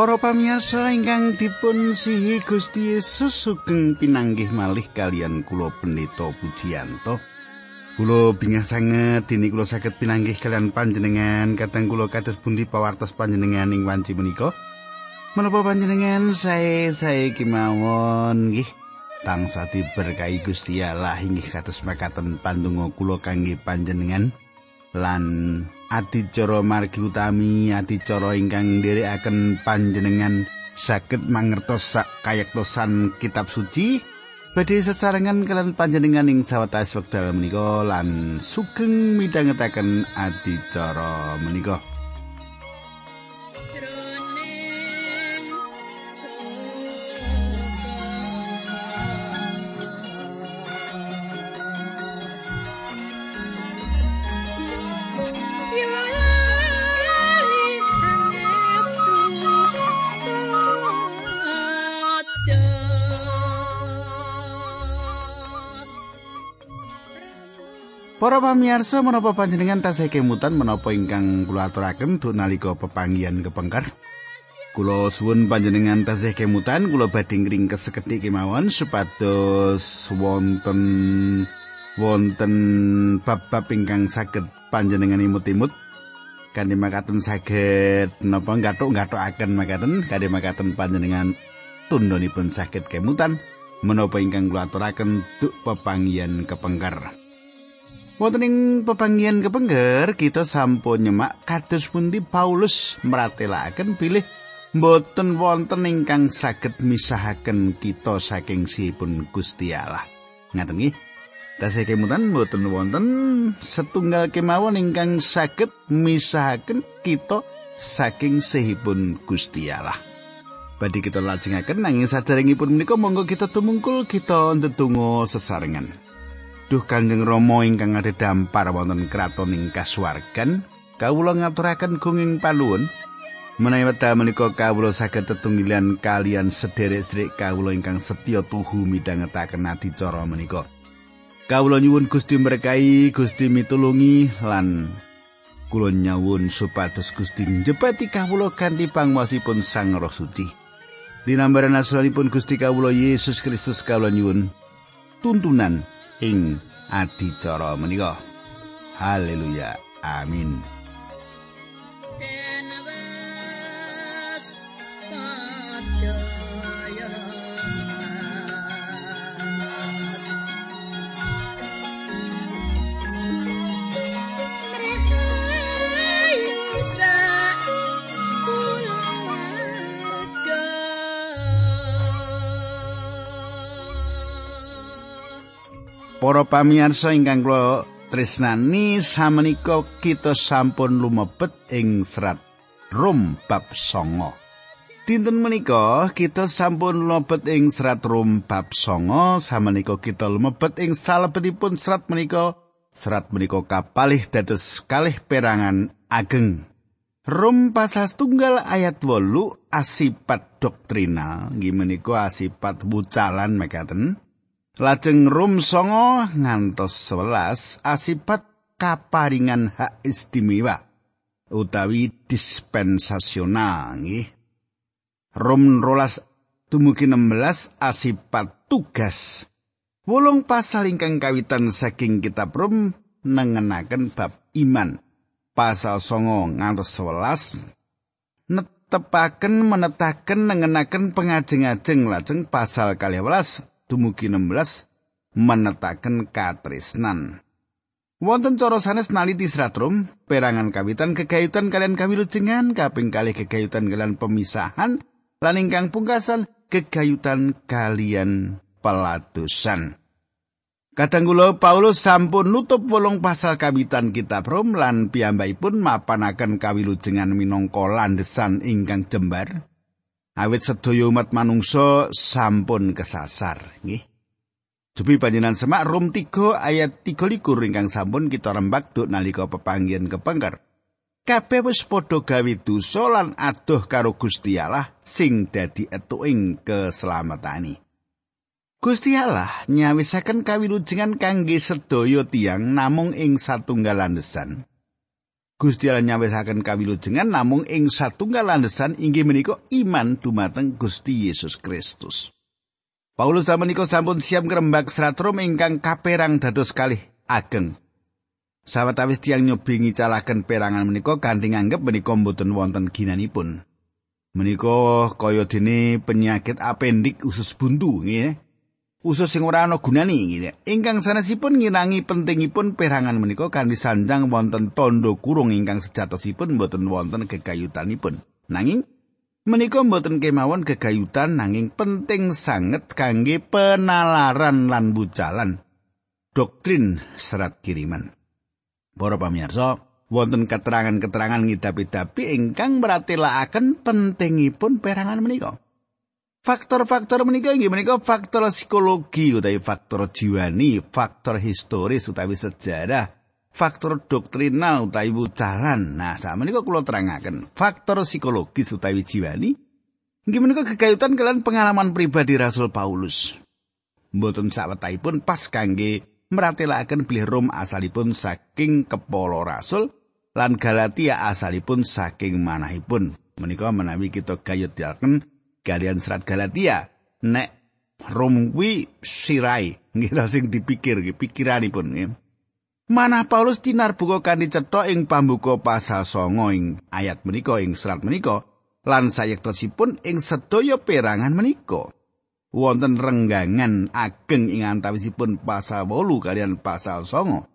Para pamirsa ingkang dipun sihi Gusti Yesus sugeng pinanggih malih kalian kula Pendeta Pujiyanto. Kula bingah sanget dene kula saged pinanggih kalian panjenengan kadang kula kados pundi pawartos panjenengan ing wanci menika. Menapa panjenengan sae-sae kemawon nggih tansah diberkahi Gusti Allah inggih kados makaten pandonga kula kangge panjenengan lan adicara margi utami adicara ingkang nderekaken panjenengan saged mangertos sak kayektosan kitab suci badhe sesarengan kalian panjenengan ing sawetawis wekdal menika lan sugeng midhangetaken adicara menika Para pamirsa menapa panjenengan tasih kemutan menapa ingkang kula aturaken nalika pepanggihan kepengker. Kula suwun panjenengan tasih kemutan kula badhe ngring kesekedhik kemawon supados wonten wonten bab-bab ingkang saged panjenengan imut-imut kanthi makaten saged napa gathuk-gathukaken makaten kanthi makaten panjenengan tundhonipun saged kemutan menapa ingkang kula aturaken duk pepanggihan kepengker. Wonten ing pepanggihan kepengger kita sampun nyemak kados pundi Paulus meratelaken pilih mboten wonten ingkang saged misahaken kita saking sipun Gusti Allah. Ngaten nggih. Tasih kemutan mboten wonten setunggal kemawon ingkang saged misahaken kita saking sihipun Gusti Allah. Badhe kita lajengaken nanging saderengipun menika monggo kita tumungkul kita ndedonga sesarengan. Duh Kanjeng Rama ingkang dampar wonten kraton ing kasuwargan, kawula ngaturaken gunging panuwun menawi wekdal menika kawula saged tetunggilan kalian sederek-sederek kawula ingkang setya tuhu midhangetaken adicara menika. Kawula nyuwun Gusti berkahi, Gusti mitulungi lan kula nyuwun supados Gusti njepati kawula kanthi pangwasipun Sang Roh Suci. Dinambaran asranipun Gusti kawula Yesus Kristus kawula nyuwun tuntunan ing adicara menika. Haleluya. Amin. Para pamirsa ingkang kula tresnani samenika kita sampun lumebet ing serat Rom bab 9. Dinten menika kita sampun lumebet ing serat Rom bab 9 samenika kita lumebet ing salebetipun serat menika serat menika kapalih dados kalih perangan ageng. Rom pasal tunggal ayat wolu asipat doktrinal nggih menika asipat bucalan mekaten. Lajeng Rum songo ngantos 11 asipat kaparingan hak istimewa utawi dispensasional nggih. Rum rolas dumugi 16 asipat tugas. Wolung pasal ingkang kawitan saking kitab Rum nengenaken bab iman. Pasal songo ngantos 11 netepaken menetaken nengenaken pengajeng-ajeng lajeng pasal kali dumugi 16 menetaken katresnan. Wonten cara sanes naliti Sratrum, perangan kawitan kegayutan kalian kawilujengan, kaping kalih kegayutan kalian pemisahan, lan ingkang pungkasan kegayutan kalian peladusan. Kadang kula Paulus sampun nutup wolong pasal kawitan kitab Rom lan piyambakipun mapanaken kawilujengan minangka landesan ingkang jembar. Awit sedaya umat manungsa sampun kesasar nggih Jupi panjenengan semak Rum 3 ayat 3 likur ingkang sampun kita rembak duk nalika pepanggihan kepengker. Kabeh wis padha gawe dosa lan adoh karo Gusti Allah sing dadi etuking keslametani. Gusti Allah nyawisaken kawilujengan kangge sedaya tiang namung ing satunggal landesan. Gusti Allah nyawisaken kawilujengan namung ing satunggal landesan inggih menika iman dumateng Gusti Yesus Kristus. Paulus samenika sampun siap ngrembak serat Rom ingkang kaperang dados kalih ageng. Sawetawis tiyang nyobi ngicalaken perangan menika kanthi nganggep menika mboten wonten ginanipun. Menika kaya dene penyakit apendik usus buntu nggih. Usus sing ora ana gunane gitu. Ingkang sanesipun ngilangi pentingipun perangan menika kanthi sanjang wonten tondo kurung ingkang sejatosipun mboten wonten gegayutanipun. Nanging menika mboten kemawon gegayutan nanging penting sanget kangge penalaran lan bucalan doktrin serat kiriman. Para pamirsa, wonten keterangan-keterangan ngidapi-dapi ingkang meratelaken pentingipun perangan menika. Faktor-faktor menika inggih menika faktor psikologi utawi faktor jiwani, faktor historis utawi sejarah, faktor doktrinal utawi wucalan. Nah, sama menika kula terangaken. Faktor psikologis utawi jiwani inggih menika gegayutan kalian pengalaman pribadi Rasul Paulus. Mboten sawetahipun pas kangge meratelaken bilih Rom asalipun saking kepala Rasul lan Galatia asalipun saking manahipun. Menika menawi kita gayutaken kalian serat Galatia nek rum kuwi sirai nggih sing dipikir pikiranipun nggih manah Paulus tinar buka kanthi cetha ing pambuka pasal 9 ing ayat menika ing serat menika lan sayektosipun ing sedaya perangan menika wonten renggangan ageng ing antawisipun pasal 8 kalian pasal 9.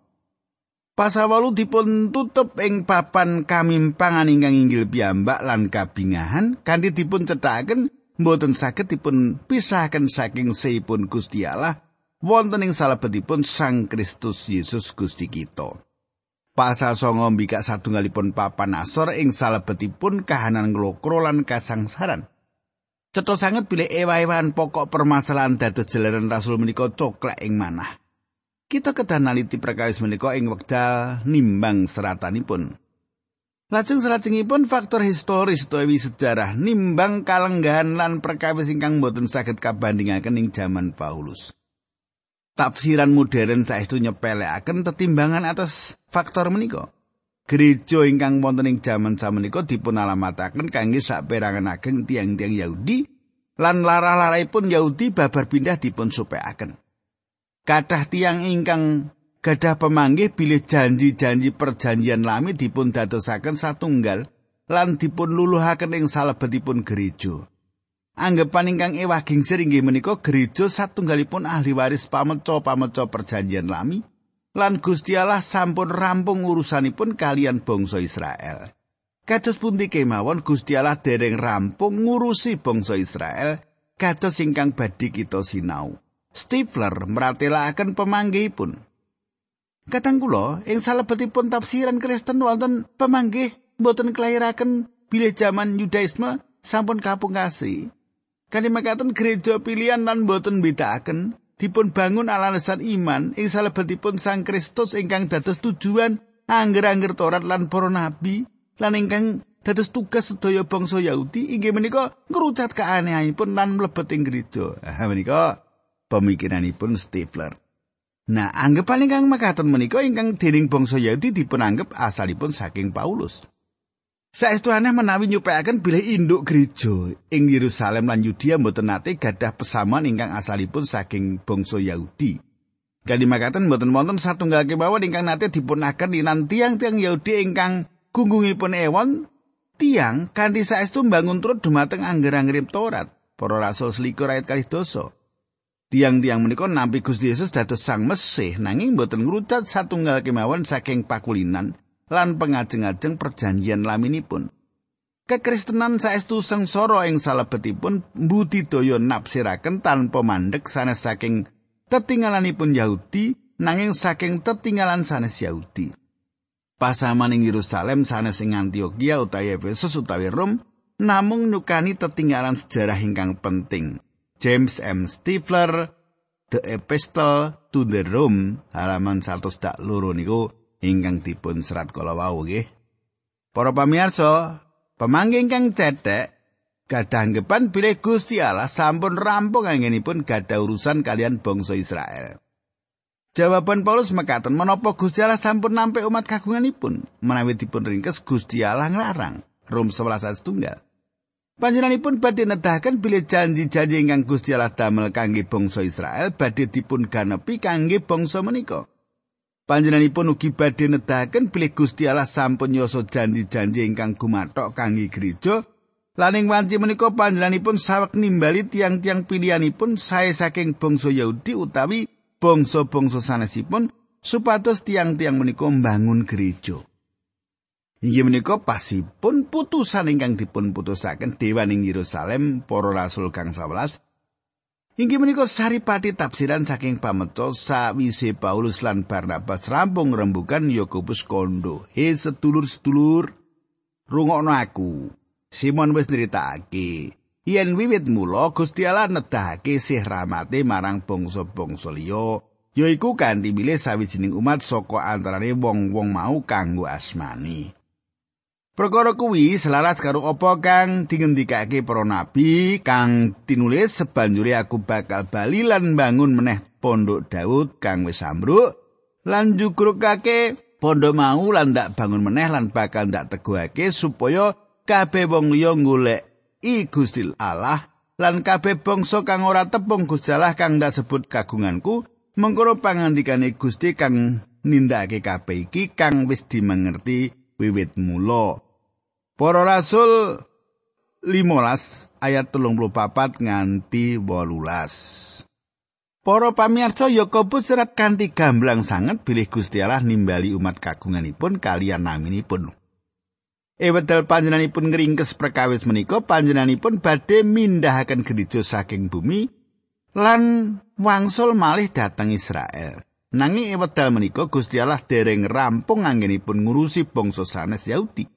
Pasawalu dipun tutup ing papan kamimpangan ingkang inggil piyambak lan kabingahan kanthi dipun cetaken mboten saged dipun pisahaken saking seipun Gusti Allah wonten ing salebetipun Sang Kristus Yesus Gusti kita. Pasal songo mbikak satunggalipun papan asor ing salebetipun kahanan nglokro lan kasangsaran. Cetha sanget bilih ewah-ewahan pokok permasalahan dados jeleran Rasul menika coklek ing manah. Kita kedah naliti perkawis menika ing wekdal nimbang seratanipun. Lajeng salajengipun faktor historis utawi sejarah nimbang kalenggahan lan perkawis ingkang boten saged kabandingaken ing jaman Paulus. Tafsiran modern saestu nyepelekaken tetimbangan atas faktor menika. Gereja ingkang wonten ing jaman samenika dipun alamataken kangge saperangan ageng tiang-tiang Yahudi lan lara-laraipun Yahudi babar pindah dipun supekaken. Kathah tiang ingkang gadah pemanggih bilih janji-janji perjanjian lami dipun dadosaken satunggal lan dipun luluhaken ing salebetipun gereja. Anggepan ingkang ewah gingsir inggih menika gereja satunggalipun ahli waris pameca-pameca perjanjian lami lan Gusti Allah sampun rampung urusanipun kalian bangsa Israel. Kados pundi kemawon Gusti Allah dereng rampung ngurusi bangsa Israel kados ingkang badhe kita sinau. Stifler meratelaken pemanggihipun. Katang kula ing salebetipun tafsiran Kristen wonten pemanggih boten kelahiraken bilih jaman Yudaisme sampun kapungkasi. Kali makaten gereja pilihan lan boten bedakaken dipun bangun alasan iman ing salebetipun Sang Kristus ingkang dados tujuan angger-angger Torat lan para nabi lan ingkang dados tugas sedaya bangsa Yahudi inggih menika ngrucat keanehanipun lan mlebet ing gereja. Ha menika pemikiranipun Stifler. Nah, anggapan ingkang makaten menika ingkang dening bangsa Yahudi dipunanggep asalipun saking Paulus. Saestu aneh menawi nyupekaken bilih induk gereja ing Yerusalem lan Yudea mboten nate gadah pesamuan ingkang asalipun saking bangsa Yahudi. Kali makaten mboten wonten satunggal kemawon ingkang nate dipunaken linan tiang-tiang Yahudi ingkang gunggungipun ewon tiang kanthi saestu mbangun turut dumateng angger-angger Taurat. Para rasul selikur ayat kalih dosa. Tiang-tiang menika nampi Gusti Yesus dados Sang Mesih nanging boten ngrucat satunggal kemawon saking pakulinan lan pengajeng-ajeng perjanjian laminipun. Kekristenan saestu sengsara ing salebetipun budidaya nafsiraken tanpa mandek sanes saking tetinggalanipun Yahudi nanging saking tetinggalan sanes Yahudi. Pasaman ing Yerusalem sanes ing Antioquia utawi Efesus utawi Rom namung nyukani tetinggalan sejarah ingkang penting. James M. Stifler The Epistle to the Rome halaman 102 niku ingkang dipun serat kala wau nggih. Para pamirsa, pemanggi ingkang cedhek kadanggepan bilih Gusti Allah sampun rampung anggenipun gadah urusan kalian bangsa Israel. Jawaban Paulus mekaten menapa Gusti Allah sampun nampi umat kagunganipun menawi dipun ringkes Gusti Allah nglarang. Rom 11 setunggal. Panjenenganipun badhe nedahaken bilih janji-janji ingkang Gusti Allah damel kangge bangsa Israel badhe dipun ganepi kangge bangsa menika. Panjenenganipun ugi badhe nedahaken bilih Gusti Allah sampun yoso janji-janji ingkang gumathok kangge gereja Laning wanci menika panjenenganipun sawek nimbali tiang-tiang pilihanipun sae saking bangsa Yahudi utawi bangsa-bangsa sanesipun supados tiang-tiang menika mbangun gereja. Inggih menika pasipun putusan ingkang dipun putusaken dewaning Yerusalem para rasul kang 11. Inggih menika saripati tafsiran saking pameca sawise Paulus lan Barnabas rampung rembukan Yakobus kondo. He sedulur-sedulur, rungokno aku. Simon wis nritakake yen wiwit mula Gusti Allah nedahake sih rahmate marang bangsa-bangsa liya yaiku kanthi milih sawijining umat saka antarane wong-wong mau kanggo asmani. Perkara kuwi selaras karo apa kang dingendikake para nabi kang tinulis sebanjure aku bakal bali lan bangun meneh pondok Daud kang wis ambruk lan jugrukake pondok mau lan ndak bangun meneh lan bakal ndak teguhake supaya kabeh wong liya golek i Gusti Allah lan kabeh bangsa kang ora tepung Gusti Allah kang ndak sebut kagunganku mengkono pangandikane Gusti kang nindakake kabeh iki kang wis dimengerti wiwit mula Para Rasul 15 ayat 34 nganti 18 Para pamirsa Yakobus serat kanthi gamblang sanget bilih Gusti Allah nimbali umat kagunganipun kalian naminipun. E wedal panjenenganipun ngringkes perkawis menika panjenenganipun badhe mindahaken gereja saking bumi lan wangsul malih dhateng Israel. Nanging e wedal menika Gusti Allah dereng rampung anggenipun ngurusi bangsa sanes Yahudi.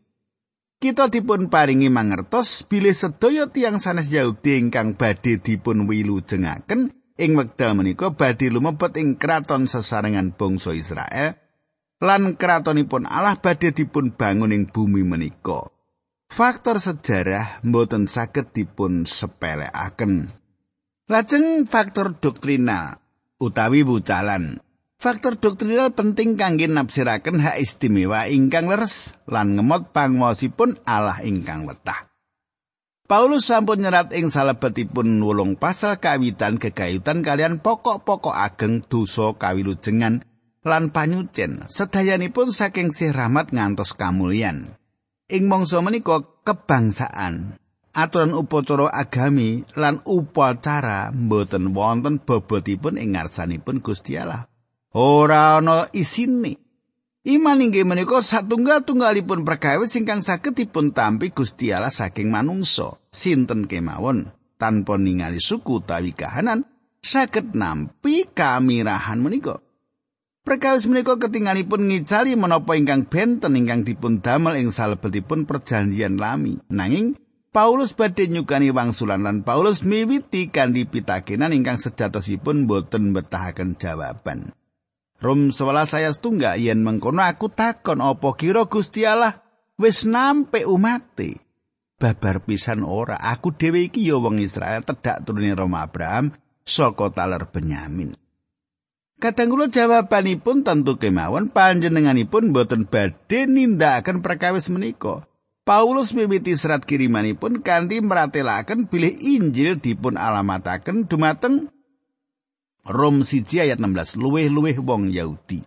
Kita dipun paringi mangertos bilih sedaya tiang sanes Yahudi ingkang badhe dipun wilujengaken ing wekdal menika badhe lumebet ing kraton sesarengan bangsa Israel lan kratonipun Allah badhe dipun bangun ing bumi menika. Faktor sejarah mboten saged dipun sepelekaken. Lajeng faktor doktrinal utawi wucalan. Faktor doktrinal penting kangge nafsiraken hak istimewa ingkang leres lan ngemot pangwasipun Allah ingkang wetah. Paulus sampun nyerat ing salebetipun wulung pasal kawitan kegayutan kalian pokok-pokok ageng dosa kawilujengan lan panyucen sedayanipun saking sih rahmat ngantos kamulyan ing mangsa menika kebangsaan aturan upacara agami lan upacara mboten wonten bobotipun ing ngarsanipun Gusti Allah ora ana isine Iman inggih menika satunggal-tunggalipun perkawis ingkang saged dipun tampi Gusti Allah saking manungsa. Sinten kemawon tanpa ningali suku tawi kahanan saged nampi kamirahan menika. Perkawis menika ketinggalipun ngicali menapa ingkang benten ingkang dipun damel ing salebetipun perjanjian lami. Nanging Paulus badhe nyukani wangsulan lan Paulus miwiti kanthi pitakenan ingkang sejatosipun boten betahaken jawaban. Rom 11 saya setunggal yen mengkono aku takon apa kira Gusti Allah wis nampe umate. Babar pisan ora, aku dhewe iki ya wong Israel tedak turune Roma Abraham saka taler Benyamin. Kadang kula jawabanipun tentu kemawon panjenenganipun boten badhe nindakaken perkawis menika. Paulus miwiti serat kirimanipun kanthi meratelaken bilih Injil dipun alamataken dumateng Rom 1 ayat 16 luweh-luweh wong Yahudi.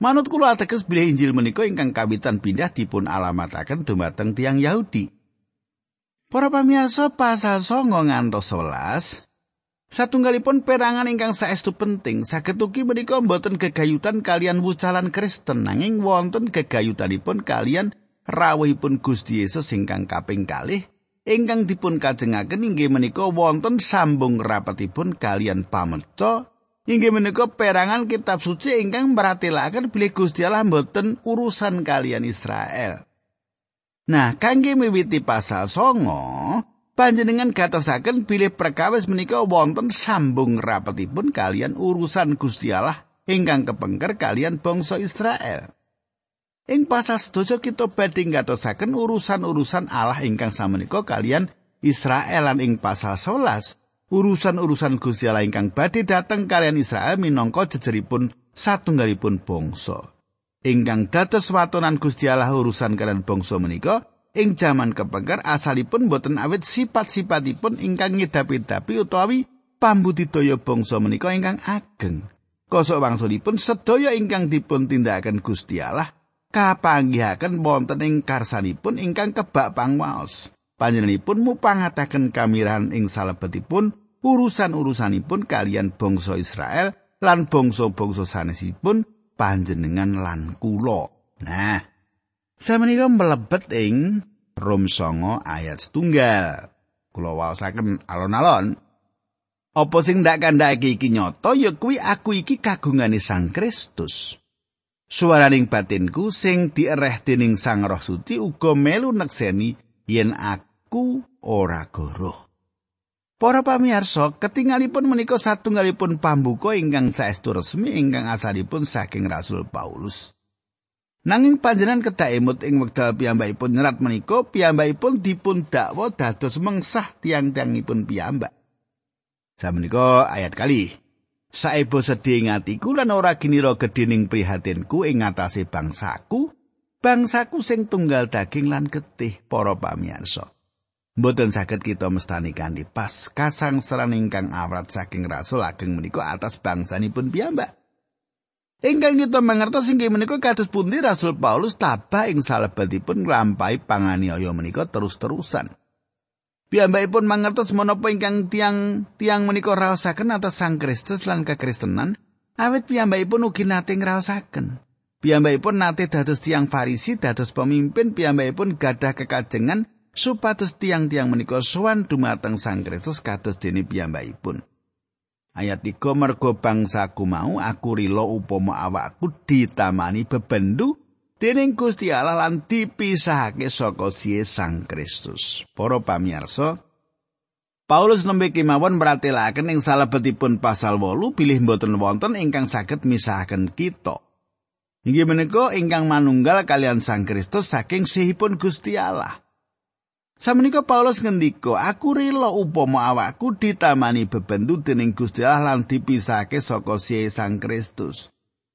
Manut kula ateges bilih Injil menika ingkang kawitan pindah dipun alamataken dumateng tiang Yahudi. Para pamirsa pasal 9 ngantos 11 Satunggalipun perangan ingkang saestu penting saged ugi menika boten gegayutan kalian wucalan Kristen nanging wonten gegayutanipun kalian rawuhipun Gusti Yesus ingkang kaping kalih ingkang dipun kajengaken inggih menika wonten sambung rapatipun kalian pameca inggih menika perangan kitab suci ingkang meratelaken bilih Gusti Allah boten urusan kalian Israel. Nah, kangge miwiti pasal songo, panjenengan gatosaken bilih perkawis menika wonten sambung rapetipun kalian urusan Gusti Allah ingkang kepengker kalian bangsa Israel. Ing pasal sedasa kita badhe gatosaken urusan-urusan Allah ingkang samenika kalian Israel lan ing pasal 11 urusan-urusan Gusti Allah ingkang badhe dateng kalian Israel minangka jejeripun satunggalipun bangsa ingkang dados watonan Gusti Allah urusan kalian bangsa menika ing jaman kepengker asalipun boten awit sifat-sifatipun ingkang ngedapi-dapi utawi pambudidaya bangsa menika ingkang ageng. Kosok wangsulipun sedaya ingkang dipun tindakaken Gusti Allah kapanggihaken wonten ing karsanipun ingkang kebak pangwaos. Panjenenganipun mupangataken kamiran ing salebetipun urusan-urusanipun kalian bangsa Israel lan bangsa-bangsa sanesipun panjenengan lan kula. Nah, samenika mlebet ing Rom 9 ayat setunggal. Kula waosaken alon-alon. Apa sing ndak kandhake iki nyata ya kuwi aku iki kagungane Sang Kristus. Suaraning batinku sing diereh dening Sang Roh Suci uga melu nekseni yen aku ora goroh. Para pamirsa, ketingalipun menika satunggalipun pambuka ingkang saestu resmi ingkang asalipun saking Rasul Paulus. Nanging panjenengan kedah emut ing wekdal piyambakipun nyerat menika piyambakipun dipun dakwa dados mengsah tiang-tiangipun piyambak. Samenika ayat kali. Saebo sedih ing atiku lan ora ginira gedhening prihatinku ing ngatasé bangsaku, bangsaku sing tunggal daging lan getih para pamirsa. Mboten saged kita mestani kanthi pas kasangsaran ingkang awrat saking rasul ageng menika atas bangsanipun piyambak. Ingkang kita mangertos inggih menika kados pundi Rasul Paulus tabah ing salebetipun nglampahi panganiaya menika terus-terusan. Piyambakipun mangertos menapa ingkang tiang tiang menika raosaken atas Sang Kristus lan kekristenan, awit piyambakipun ugi nate ngraosaken. Piyambakipun nate dados tiang Farisi, dados pemimpin, piyambakipun gadah kekajengan supados tiang-tiang menika sowan dumateng Sang Kristus kados dene piyambakipun. Ayat 3 mergo bangsaku mau aku rila upama awakku ditamani bebendu dening Gusti Allah lan dipisahake saka siye Sang Kristus. Para pamirsa, Paulus nembe kemawon meratelaken ing salebetipun pasal 8 bilih mboten wonten ingkang saged misahaken kita. Inggih menika ingkang manunggal kalian Sang Kristus saking sihipun Gusti Allah. Samenika Paulus ngendika, "Aku rela upama awakku ditamani bebendu dening Gusti Allah lan dipisake saka Siye Sang Kristus."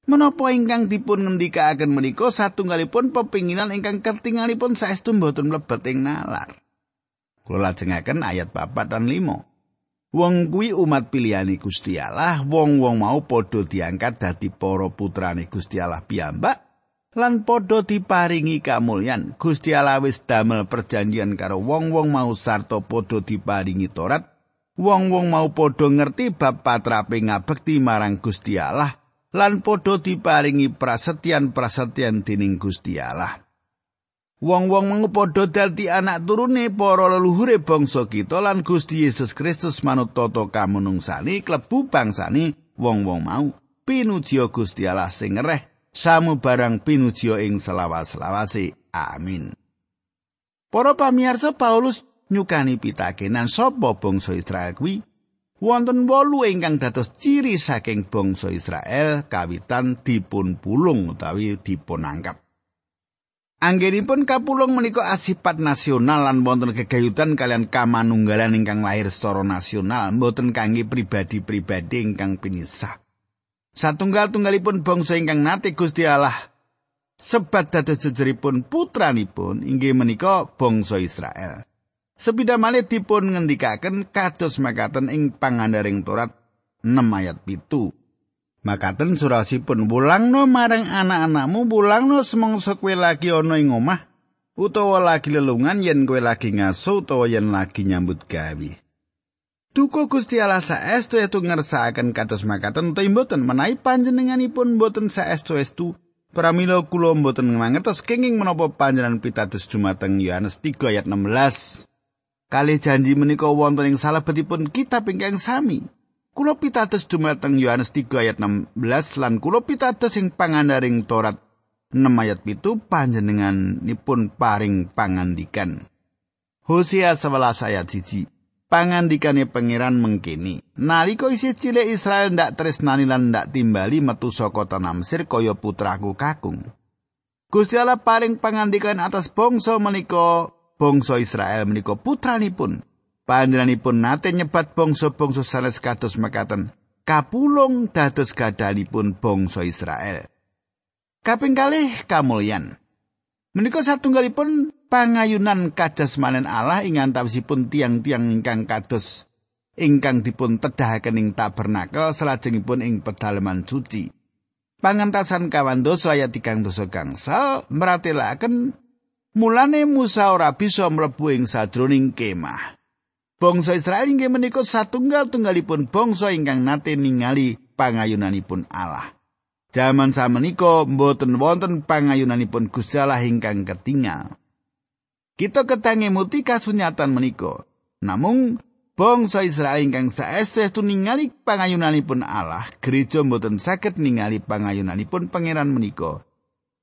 Menapa ingkang dipun ngendikaaken menika satunggalipun pepinginan ingkang ketingalipun saestu mboten mlebet ing nalar. Kula lajengaken ayat 4 dan 5. Wong kuwi umat pilihane Gusti Allah, wong-wong mau padha diangkat dadi para putrane Gusti Allah piyambak lan padha diparingi kamulyan Gusti Allah wis damel perjanjian karo wong-wong mau sarta padha diparingi Torat. Wong-wong mau padha ngerti bab patrape ngabekti marang Gusti Allah lan padha diparingi prasetyan-prasetyan dening Gusti Allah. Wong-wong mau padha dadi anak turune para leluhure bangsa kita lan Gusti Yesus Kristus manut tata kamunungsani klebu bangsane wong-wong mau. Pinuji Gusti Allah sing ngereh samu barang ing selawas-selawase. Amin. Para pamirsa Paulus nyukani pitakenan sapa bangsa Israel kuwi wonten wolu ingkang dados ciri saking bangsa Israel kawitan dipun pulung utawi dipun angkat. Anggenipun kapulung menika asipat nasional lan wonten kegayutan kalian kamanunggalan ingkang lahir secara nasional mboten kangge pribadi-pribadi ingkang pinisah. Satunggal-tunggalipun bangsa ingkang nate Gusti Allah sebat dados jejeripun putranipun inggih menika bangsa Israel. Sepida malih dipun ngendikaken kados makaten ing pangandaring Torat 6 ayat pitu. Makaten surasipun wulangno marang anak-anakmu wulangno semangsa kowe lagi ana ing omah utawa lagi lelungan yen kowe lagi ngaso utawa yen lagi nyambut gawe. Duka Gusti Allah saestu etu ngersakaken kados makaten utawi mboten menawi panjenenganipun mboten saestu estu. Pramila kula mboten mangertos kenging menapa panjenengan pitados dumateng Yohanes 3 ayat 16 Kali janji menika wonten ing salebetipun kitab ingkang sami. Kula pitados dumateng Yohanes 3 ayat 16 lan kula pitados ing pangandaring Torat 6 ayat pitu panjenenganipun paring pangandikan. Hosea 11 ayat 1 pangandikane pangeran mengkini nalika isih cilik Israel ndak tresnani lan ndak timbali metu saka tanah Mesir kaya putraku kakung Gusti Allah paring pangandikan atas bangsa menika bangsa Israel menika putranipun panjenenganipun nate nyebat bangsa-bangsa sanes kados mekaten kapulung dados gadhanipun bangsa Israel. Kaping kalih kamulyan. Menika satunggalipun pangayunan kajasmanen Allah ing antawisipun tiang-tiang ingkang kados ingkang dipun tedahaken ing tabernakel salajengipun ing pedalaman suci. Pangentasan kawandosa ayat tigang dosa gangsal meratelaken mulane Musa ora bisa mlebu ing sajroning kemah. Bangsa Israel inggih menika satunggal-tunggalipun bangsa ingkang nate ningali pangayunanipun Allah. Jaman samenika mboten wonten pangayunanipun Gusti Allah ingkang ketingal. Kita ketangi muti kasunyatan menika. Namung bangsa Israel ingkang saestu-estu ningali pangayunanipun Allah, gereja mboten saged ningali pangayunanipun pangeran menika.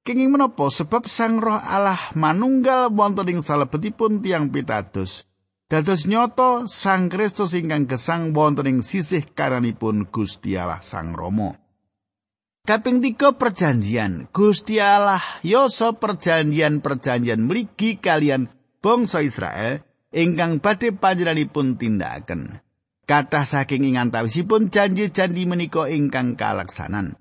Kenging menapa sebab Sang Roh Allah manunggal wonten ing salebetipun tiang pitados. Dados nyoto Sang Kristus ingkang gesang wonten ing sisih karanipun Gusti Allah Sang Rama. Kaping tiga perjanjian Gusti Allah yoso perjanjian-perjanjian mligi kalian bangsa Israel ingkang badhe panjenenganipun tindakaken. Kathah saking ing antawisipun janji-janji menika ingkang kalaksanan.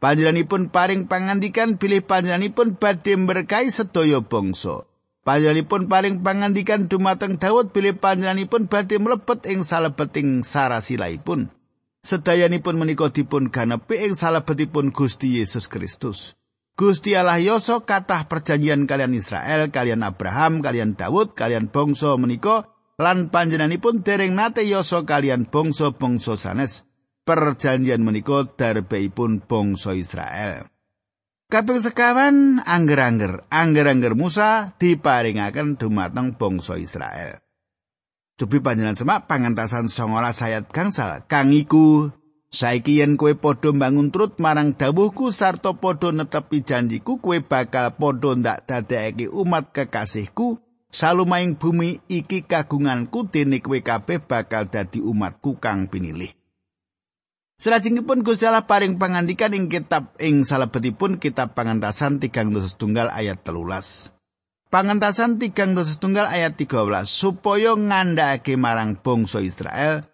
Panjenenganipun paring pangandikan bilih panjenenganipun badhe berkahi sedaya bangsa. Panjenenganipun paring pangandikan dumateng Daud bilih panjenenganipun badhe mlebet ing salebeting sarasilaipun. Sedayanipun menika dipun ganepi ing salebetipun Gusti Yesus Kristus. Gusti Allah Yoso kathah perjanjian kalian Israel, kalian Abraham, kalian Daud, kalian bangsa menika lan panjenenganipun dereng nate Yoso kalian bangsa-bangsa sanes. Perjanjian menika darbeipun bangsa Israel. Kaping sekawan angger-angger, angger-angger Musa diparingaken dumateng bangsa Israel. Cobi panjenengan semak pangentasan 19 ayat gangsal. Kang iku saiki yen kowe padha mbangun trut marang dawuhku sarta padha netepi janjiku kowe bakal padha ndak dadekake umat kekasihku salumaing bumi iki kagunganku dene kowe kabeh bakal dadi umatku kang pinilih. Salajengipun Gusti Allah paring pangandikan ing kitab ing salebetipun kitab pangantasan tigang dosa tunggal ayat telulas. Pangantasan tigang dosa tunggal ayat 13 supaya ngandhake marang bangsa Israel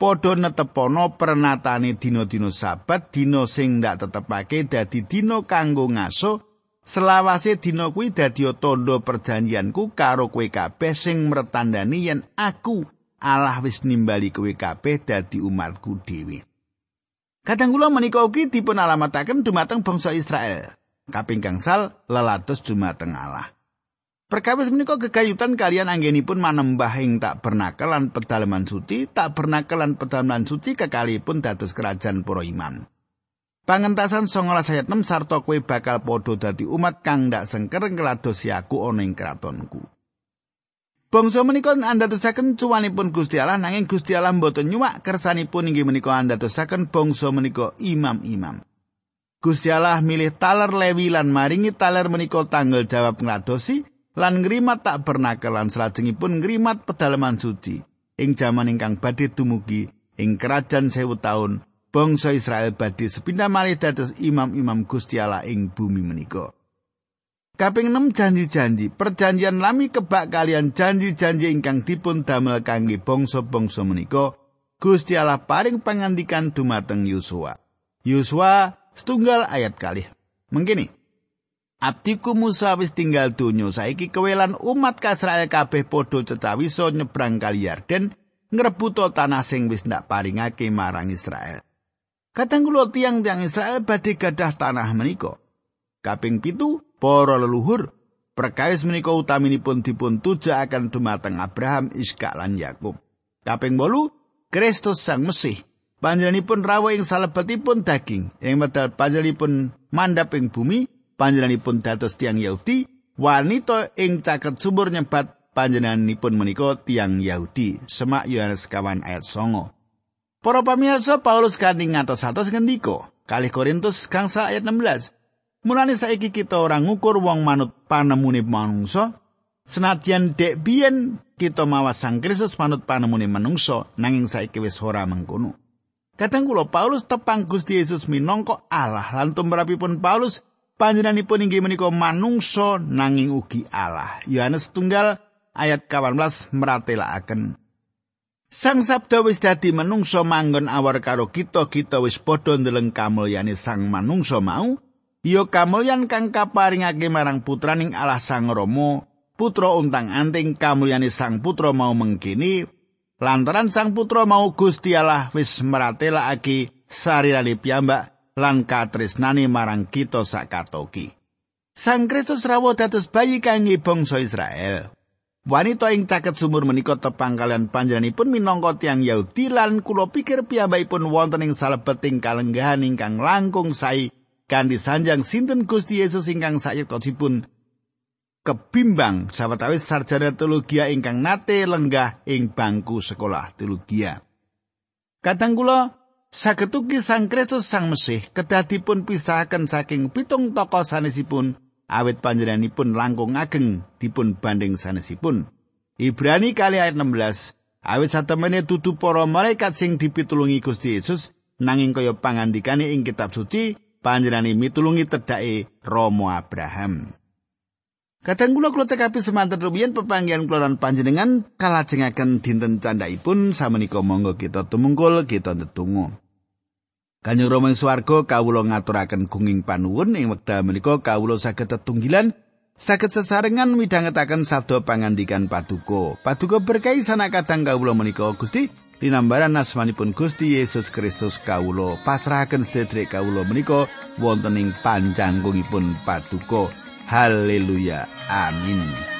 padha netepono pernatane dina-dina sabat dina sing ndak tetepake dadi dina kanggo ngaso selawase dina kuwi dadi tandha perjanjianku karo kowe kabeh sing mretandani yen aku Allah wis nimbali kowe kabeh dadi umatku dhewe. Kadang kula menika ugi dipun alamataken dumateng bangsa Israel. Kaping gangsal lelados dumateng Allah. Perkawis menika gegayutan kalian anggenipun manembah ing tak bernakalan pedalaman suci, tak bernakalan pedalaman suci kekalipun dados kerajaan para iman. Pangentasan 19 ayat 6 sarta kowe bakal padha dadi umat kang ndak sengker ngladosi aku ana ing kratonku. Bangsa menika andadosaken cuwanipun Gusti Allah nanging Gusti Allah mboten nyuwak kersanipun inggih menika andadosaken bangsa menika imam-imam. Gusti Allah milih taler Lewi lan maringi taler menika tanggal jawab ngladosi lan ngrimat tak bernakalan salajengipun ngrimat pedalaman suci ing jaman ingkang badhe dumugi ing kerajaan sewu taun bangsa Israel badhe sepindah malih dados imam-imam Gusti Allah ing bumi menika. Kaping 6 janji-janji, perjanjian lami kebak kalian janji-janji ingkang dipun damel kangge bangsa-bangsa menika, Gusti Allah paring pangandikan dumateng Yosua. Yosua setunggal ayat kalih. Mengkini, Abdiku Musa wis tinggal donya saiki kewelan umat Israel kabeh padha cecawisa nyebrang kali Yarden ngrebut tanah sing wis ndak paringake marang Israel. Kadang kula tiang-tiang Israel badhe gadah tanah menika. Kaping pitu para leluhur perkawis menika utaminipun dipun tujuaken dumateng Abraham, Iskak lan Yakub. Kaping 8 Kristus Sang Mesih panjenenganipun rawuh ing salebetipun daging ing medal panjenenganipun mandhap ing bumi panjenenganipun dados tiang Yahudi wanita ing caket sumur nyebat panjenenganipun menika tiang Yahudi semak Yohanes kawan ayat songo Para pamirsa Paulus kanthi ngatos-atos ngendika kalih Korintus gangsa ayat 16 Mulane saiki kita ora ngukur wong manut panemune manungsa, senadyan dek biyen kita mawas Sang Kristus manut panemune manungsa, nanging saiki wis ora mengkono. Kadang kula Paulus tepang Gusti Yesus minangka Allah lan tumrapipun Paulus panjenenganipun inggih menika manungsa nanging ugi Allah. Yohanes tunggal ayat 18 meratelaken Sang sabda wis dadi manungsa manggon awar karo kita kita wis padha ndeleng kamulyane sang manungsa mau ya kamulyan kang kaparingake marang putraning Allah Sang Rama putra untang anting kamulyane sang putra mau mengkini lantaran sang putra mau Gusti Allah wis meratelakake sarirane piyambak lan katresnane marang kita sakatoki Sang Kristus rawuh dados bayi kangge bangsa Israel Wanita ing caket sumur menika tepang kalian panjenenganipun minangka tiang Yahudi lan kula pikir piyambakipun wonten ing salebeting kalenggahan ingkang langkung sae kanthi sanjang sinten Gusti Yesus ingkang sayektosipun kebimbang sawetawis sarjana teologi ingkang nate lenggah ing bangku sekolah teologi. Kadang kula saged Sang Kristus Sang Mesih kedadipun pisahaken saking pitung tokoh sanesipun awit panjenenganipun langkung ageng dipun banding sanesipun. Ibrani kali ayat 16, awit satemene dudu para malaikat sing dipitulungi Gusti Yesus nanging kaya pangandikane ing kitab suci panjenengane mitulungi tedhake Rama Abraham. Kadang kula kula cekapi rumiyin pepanggihan kula panjenengan kalajengaken dinten candhaipun samenika monggo kita tumungkul kita ndedonga. Kanjeng Rama swarga kawula ngaturaken gunging panuwun ing wekdal menika kawula saged tetunggilan saged sesarengan midhangetaken sabda pangandikan paduka. Paduka berkahi sanak kadang kawula menika Gusti linambaran asmanipun Gusti Yesus Kristus kawula pasrahaken sedherek kawula menika wonten ing panjanggungipun paduka. Haleluya. Amin.